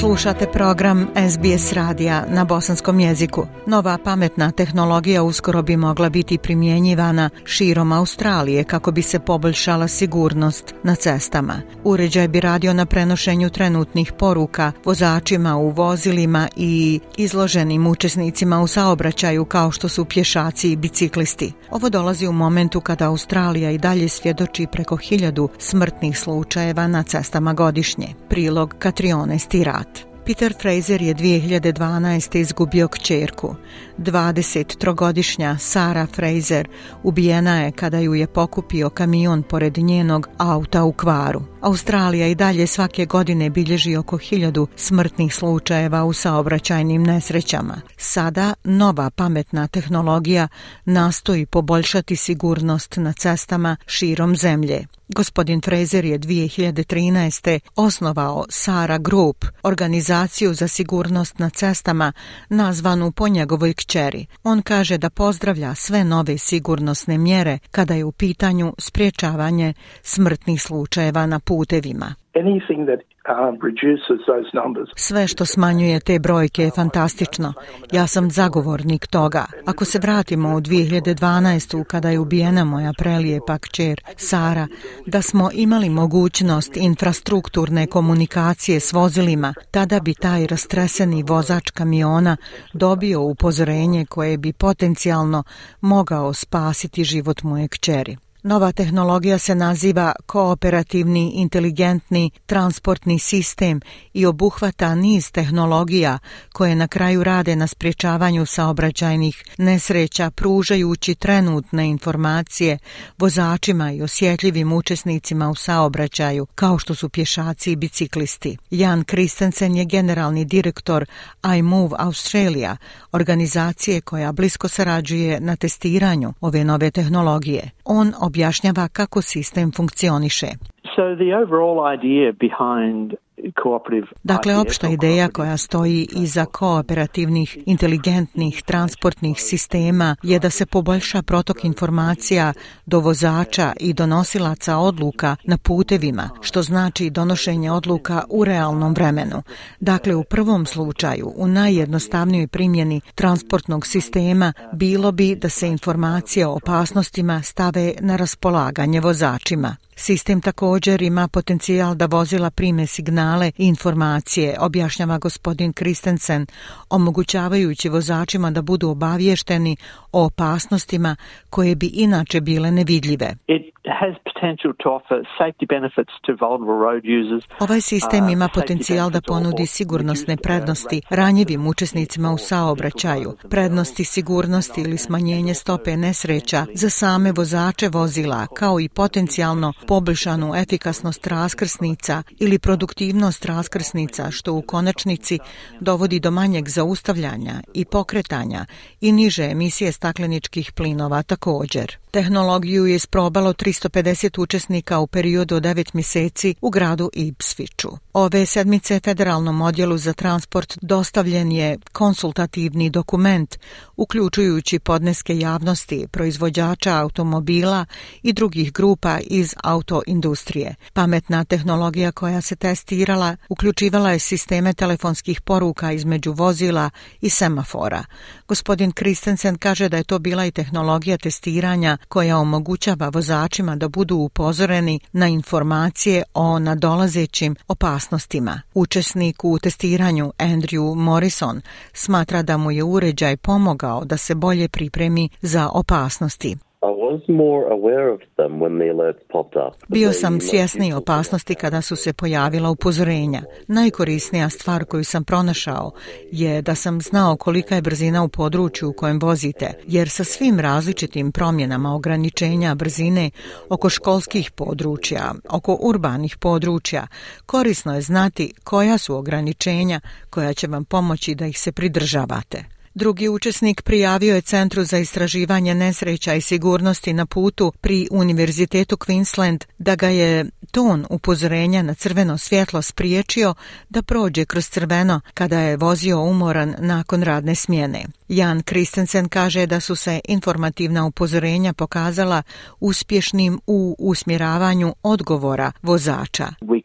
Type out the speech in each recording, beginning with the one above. Slušate program SBS radija na bosanskom jeziku. Nova pametna tehnologija uskoro bi mogla biti primjenjivana širom Australije kako bi se poboljšala sigurnost na cestama. Uređaj bi radio na prenošenju trenutnih poruka vozačima u vozilima i izloženim učesnicima u saobraćaju kao što su pješaci i biciklisti. Ovo dolazi u momentu kada Australija i dalje svjedoči preko hiljadu smrtnih slučajeva na cestama godišnje. Prilog Katrione Stirat. Peter Fraser je 2012. izgubio kćerku. 23-godišnja Sara Fraser ubijena je kada ju je pokupio kamion pored njenog auta u kvaru. Australija i dalje svake godine bilježi oko hiljadu smrtnih slučajeva u saobraćajnim nesrećama. Sada nova pametna tehnologija nastoji poboljšati sigurnost na cestama širom zemlje. Gospodin Fraser je 2013. osnovao Sara Group, organizaciju za sigurnost na cestama, nazvanu po njegovoj kćeri. On kaže da pozdravlja sve nove sigurnosne mjere kada je u pitanju spriječavanje smrtnih slučajeva na putevima. Um, Sve što smanjuje te brojke je fantastično. Ja sam zagovornik toga. Ako se vratimo u 2012. kada je ubijena moja prelijepa kćer Sara, da smo imali mogućnost infrastrukturne komunikacije s vozilima, tada bi taj rastreseni vozač kamiona dobio upozorenje koje bi potencijalno mogao spasiti život moje kćeri. Nova tehnologija se naziva kooperativni inteligentni transportni sistem i obuhvata niz tehnologija koje na kraju rade na spriječavanju saobraćajnih nesreća pružajući trenutne informacije vozačima i osjetljivim učesnicima u saobraćaju kao što su pješaci i biciklisti. Jan Kristensen je generalni direktor iMove Australia, organizacije koja blisko sarađuje na testiranju ove nove tehnologije. On objašnjava kako sistem funkcioniše. So the overall idea behind Dakle, opšta ideja koja stoji iza kooperativnih, inteligentnih, transportnih sistema je da se poboljša protok informacija do vozača i donosilaca odluka na putevima, što znači donošenje odluka u realnom vremenu. Dakle, u prvom slučaju, u najjednostavnijoj primjeni transportnog sistema, bilo bi da se informacije o opasnostima stave na raspolaganje vozačima. Sistem također ima potencijal da vozila prime signale i informacije, objašnjava gospodin Kristensen, omogućavajući vozačima da budu obavješteni o opasnostima koje bi inače bile nevidljive. It e, Ovaj sistem uh, ima potencijal da ponudi sigurnosne prednosti ranjivim učesnicima u saobraćaju, prednosti sigurnosti ili smanjenje stope nesreća za same vozače vozila, kao i potencijalno poboljšanu efikasnost raskrsnica ili produktivnost raskrsnica, što u konačnici dovodi do manjeg zaustavljanja i pokretanja i niže emisije stakleničkih plinova također. Tehnologiju je isprobalo 350 učesnika u periodu od 9 mjeseci u gradu Ipsviću. Ove sedmice Federalnom odjelu za transport dostavljen je konsultativni dokument, uključujući podneske javnosti, proizvođača automobila i drugih grupa iz autoindustrije. Pametna tehnologija koja se testirala uključivala je sisteme telefonskih poruka između vozila i semafora. Gospodin Kristensen kaže da je to bila i tehnologija testiranja koja omogućava vozačima da budu upozoreni na informacije o nadolazećim opasnostima. Učesnik u testiranju Andrew Morrison smatra da mu je uređaj pomogao da se bolje pripremi za opasnosti was more aware of them when the alerts popped up. Bio sam svjesniji opasnosti kada su se pojavila upozorenja. Najkorisnija stvar koju sam pronašao je da sam znao kolika je brzina u području u kojem vozite, jer sa svim različitim promjenama ograničenja brzine oko školskih područja, oko urbanih područja, korisno je znati koja su ograničenja koja će vam pomoći da ih se pridržavate. Drugi učesnik prijavio je Centru za istraživanje nesreća i sigurnosti na putu pri Univerzitetu Queensland da ga je ton upozorenja na crveno svjetlo spriječio da prođe kroz crveno kada je vozio umoran nakon radne smjene. Jan Kristensen kaže da su se informativna upozorenja pokazala uspješnim u usmjeravanju odgovora vozača. We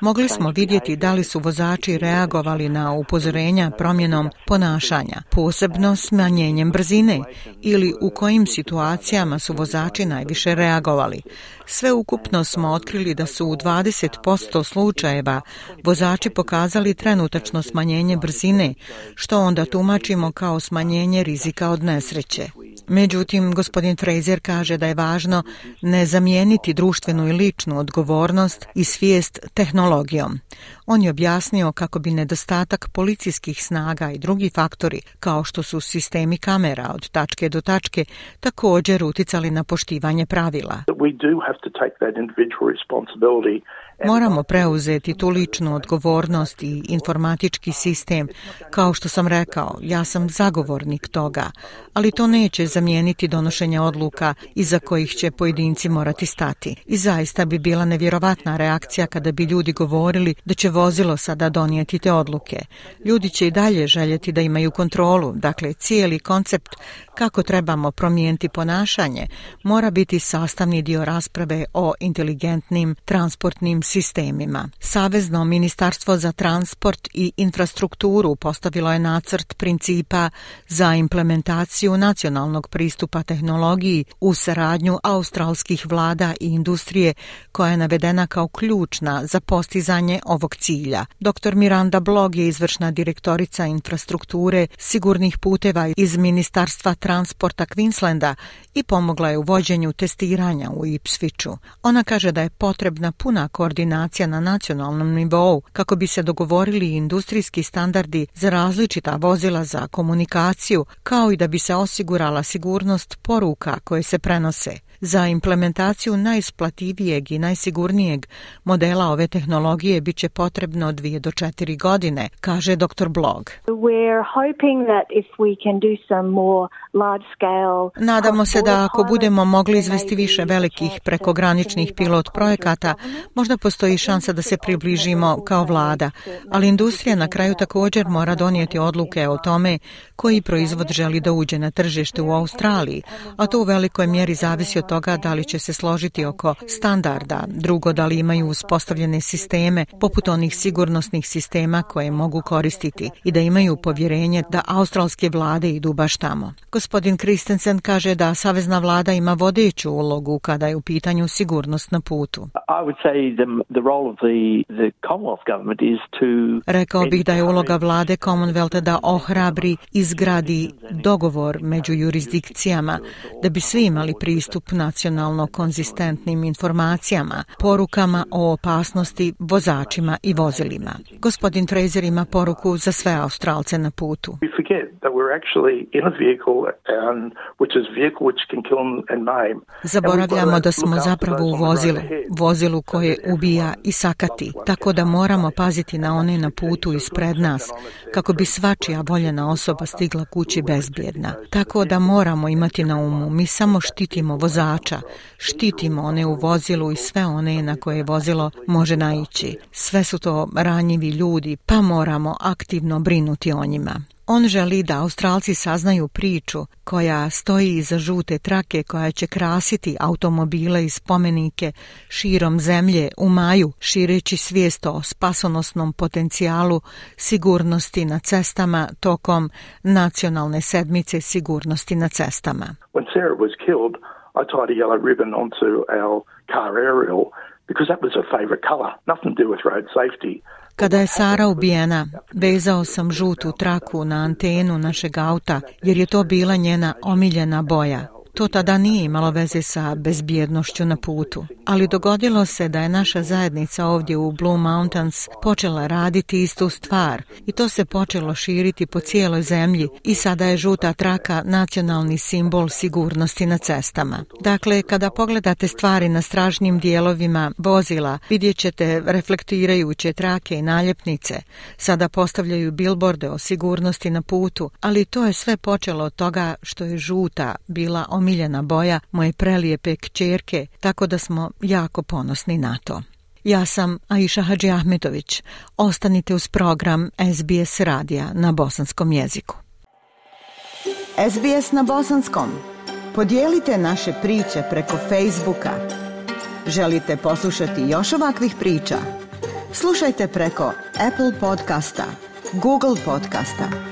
Mogli smo vidjeti da li su vozači reagovali na upozorenja promjenom ponašanja, posebno smanjenjem brzine ili u kojim situacijama su vozači najviše reagovali. Sve ukupno smo otkrili da su u 20% slučajeva vozači pokazali trenutačno smanjenje brzine, što onda tumačimo kao smanjenje rizika od nesreće. Međutim, gospodin Fraser kaže da je važno ne zamijeniti društvenu i ličnu odgovornost i svijest tehnologijom. On je objasnio kako bi nedostatak policijskih snaga i drugi faktori, kao što su sistemi kamera od tačke do tačke, također uticali na poštivanje pravila. We do have to take that individual responsibility Moramo preuzeti tu ličnu odgovornost i informatički sistem. Kao što sam rekao, ja sam zagovornik toga, ali to neće zamijeniti donošenje odluka iza kojih će pojedinci morati stati. I zaista bi bila nevjerovatna reakcija kada bi ljudi govorili da će vozilo sada donijeti te odluke. Ljudi će i dalje željeti da imaju kontrolu, dakle cijeli koncept kako trebamo promijeniti ponašanje mora biti sastavni dio rasprave o inteligentnim transportnim sistemima. Savezno ministarstvo za transport i infrastrukturu postavilo je nacrt principa za implementaciju nacionalnog pristupa tehnologiji u saradnju australskih vlada i industrije koja je navedena kao ključna za postizanje ovog cilja. Dr. Miranda Blog je izvršna direktorica infrastrukture sigurnih puteva iz Ministarstva transporta Queenslanda i pomogla je u vođenju testiranja u Ipswichu. Ona kaže da je potrebna puna koordinacija koordinacija na nacionalnom nivou kako bi se dogovorili industrijski standardi za različita vozila za komunikaciju kao i da bi se osigurala sigurnost poruka koje se prenose. Za implementaciju najisplativijeg i najsigurnijeg modela ove tehnologije bit će potrebno 2 do 4 godine, kaže dr. Blog. Nadamo se da ako budemo mogli izvesti više velikih prekograničnih pilot projekata, možda postoji šansa da se približimo kao vlada, ali industrija na kraju također mora donijeti odluke o tome koji proizvod želi da uđe na tržište u Australiji, a to u velikoj mjeri zavisi od toga da li će se složiti oko standarda, drugo da li imaju uspostavljene sisteme poput onih sigurnosnih sistema koje mogu koristiti i da imaju povjerenje da australske vlade idu baš tamo. Gospodin Christensen kaže da savezna vlada ima vodeću ulogu kada je u pitanju sigurnost na putu. Rekao bih da je uloga vlade Commonwealtha da ohrabri, izgradi dogovor među jurisdikcijama da bi svi imali pristup na nacionalno konzistentnim informacijama, porukama o opasnosti vozačima i vozilima. Gospodin Fraser ima poruku za sve Australce na putu. Zaboravljamo da smo zapravo u vozilu, vozilu koje ubija i sakati, tako da moramo paziti na one na putu ispred nas, kako bi svačija voljena osoba stigla kući bezbjedna. Tako da moramo imati na umu, mi samo štitimo vozača vozača, štitimo one u vozilu i sve one na koje vozilo može naići. Sve su to ranjivi ljudi, pa moramo aktivno brinuti o njima. On želi da Australci saznaju priču koja stoji iza žute trake koja će krasiti automobile i spomenike širom zemlje u maju, šireći svijest o spasonosnom potencijalu sigurnosti na cestama tokom nacionalne sedmice sigurnosti na cestama. When Sarah was killed, I tied a yellow ribbon onto our car aerial because that was her favorite color, nothing to do with road safety. Kada je Sara ubijena, vezao sam žutu traku na antenu našeg auta jer je to bila njena omiljena boja. To tada nije imalo veze sa bezbjednošću na putu, ali dogodilo se da je naša zajednica ovdje u Blue Mountains počela raditi istu stvar i to se počelo širiti po cijeloj zemlji i sada je žuta traka nacionalni simbol sigurnosti na cestama. Dakle, kada pogledate stvari na stražnim dijelovima vozila, vidjet ćete reflektirajuće trake i naljepnice. Sada postavljaju bilborde o sigurnosti na putu, ali to je sve počelo od toga što je žuta bila omjena omiljena boja moje prelijepe kćerke, tako da smo jako ponosni na to. Ja sam Aisha Hadži Ahmetović. Ostanite uz program SBS radija na bosanskom jeziku. SBS na bosanskom. Podijelite naše priče preko Facebooka. Želite poslušati još ovakvih priča? Slušajte preko Apple podcasta, Google podcasta,